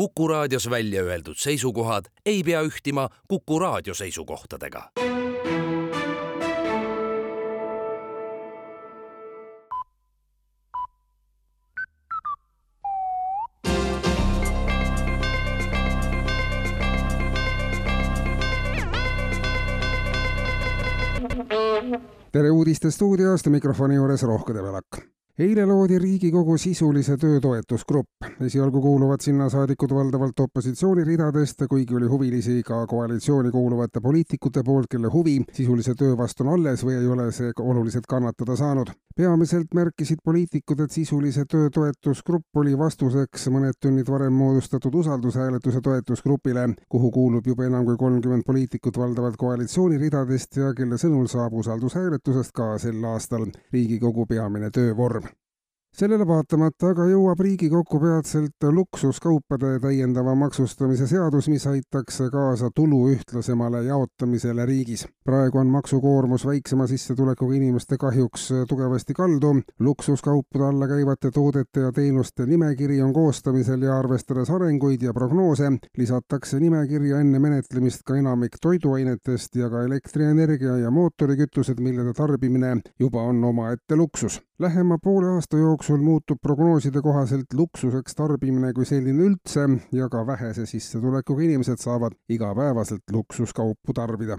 Kuku raadios välja öeldud seisukohad ei pea ühtima Kuku raadio seisukohtadega. tere uudistestuudiost, mikrofoni juures Rohke Debelak eile loodi Riigikogu sisulise töö toetusgrupp. esialgu kuuluvad sinna saadikud valdavalt opositsiooni ridadest, kuigi oli huvilisi ka koalitsiooni kuuluvate poliitikute poolt, kelle huvi sisulise töö vastu on alles või ei ole see oluliselt kannatada saanud. peamiselt märkisid poliitikud, et sisulise töö toetusgrupp oli vastuseks mõned tunnid varem moodustatud usaldushääletuse toetusgrupile, kuhu kuulub juba enam kui kolmkümmend poliitikut valdavalt koalitsiooni ridadest ja kelle sõnul saab usaldushääletusest ka sel aastal Riigikogu peamine töövorm sellele vaatamata aga jõuab Riigikokku peatselt luksuskaupade täiendava maksustamise seadus, mis aitaks kaasa tulu ühtlasemale jaotamisele riigis. praegu on maksukoormus väiksema sissetulekuga inimeste kahjuks tugevasti kaldu, luksuskaupade alla käivate toodete ja teenuste nimekiri on koostamisel ja arvestades arenguid ja prognoose, lisatakse nimekirja enne menetlemist ka enamik toiduainetest ja ka elektrienergia ja mootorikütused, mille tarbimine juba on omaette luksus. Lähema poole aasta jooksul muutub prognooside kohaselt luksuseks tarbimine kui selline üldse ja ka vähese sissetulekuga inimesed saavad igapäevaselt luksuskaupu tarbida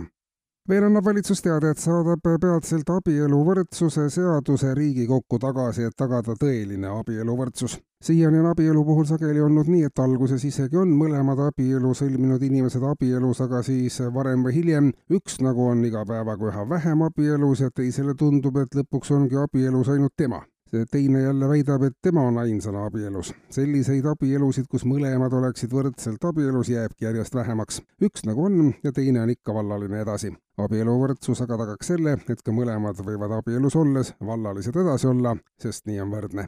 veel annab valitsus teada, et saadab peatselt abieluvõrdsuse seaduse Riigikokku tagasi, et tagada tõeline abieluvõrdsus. siiani on abielu puhul sageli olnud nii, et alguses isegi on mõlemad abielu sõlminud inimesed abielus, aga siis varem või hiljem üks nagu on iga päevaga üha vähem abielus ja teisele tundub, et lõpuks ongi abielus ainult tema teine jälle väidab, et tema on ainsana abielus. selliseid abielusid, kus mõlemad oleksid võrdselt abielus, jääbki järjest vähemaks. üks nagu on ja teine on ikka vallaline edasi. abieluvõrdsus aga tagaks selle, et ka mõlemad võivad abielus olles vallalised edasi olla, sest nii on võrdne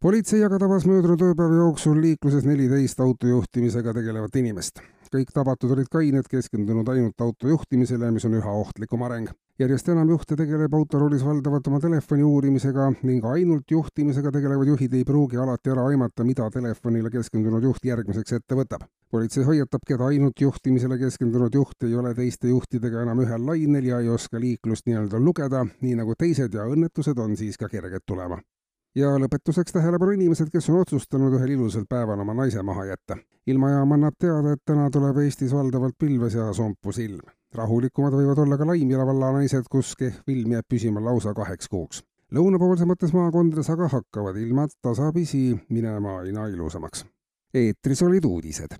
politsei aga tabas möödunud ööpäeva jooksul liikluses neliteist autojuhtimisega tegelevat inimest kõik tabatud olid kained, keskendunud ainult auto juhtimisele, mis on üha ohtlikum areng. järjest enam juhte tegeleb autoroolis valdavalt oma telefoni uurimisega ning ainult juhtimisega tegelevad juhid ei pruugi alati ära aimata, mida telefonile keskendunud juht järgmiseks ette võtab. politsei hoiatabki, et ainult juhtimisele keskendunud juht ei ole teiste juhtidega enam ühel lainel ja ei oska liiklust nii-öelda lugeda, nii nagu teised ja õnnetused on siis ka kerged tulema ja lõpetuseks tähelepanu inimesed, kes on otsustanud ühel ilusal päeval oma naise maha jätta. ilmajaam annab teada, et täna tuleb Eestis valdavalt pilves ja sompus ilm. rahulikumad võivad olla ka Laimjala valla naised, kus kehv ilm jääb püsima lausa kaheks kuuks. lõunapoolsemates maakondades aga hakkavad ilmad tasapisi minema aina ilusamaks. eetris olid uudised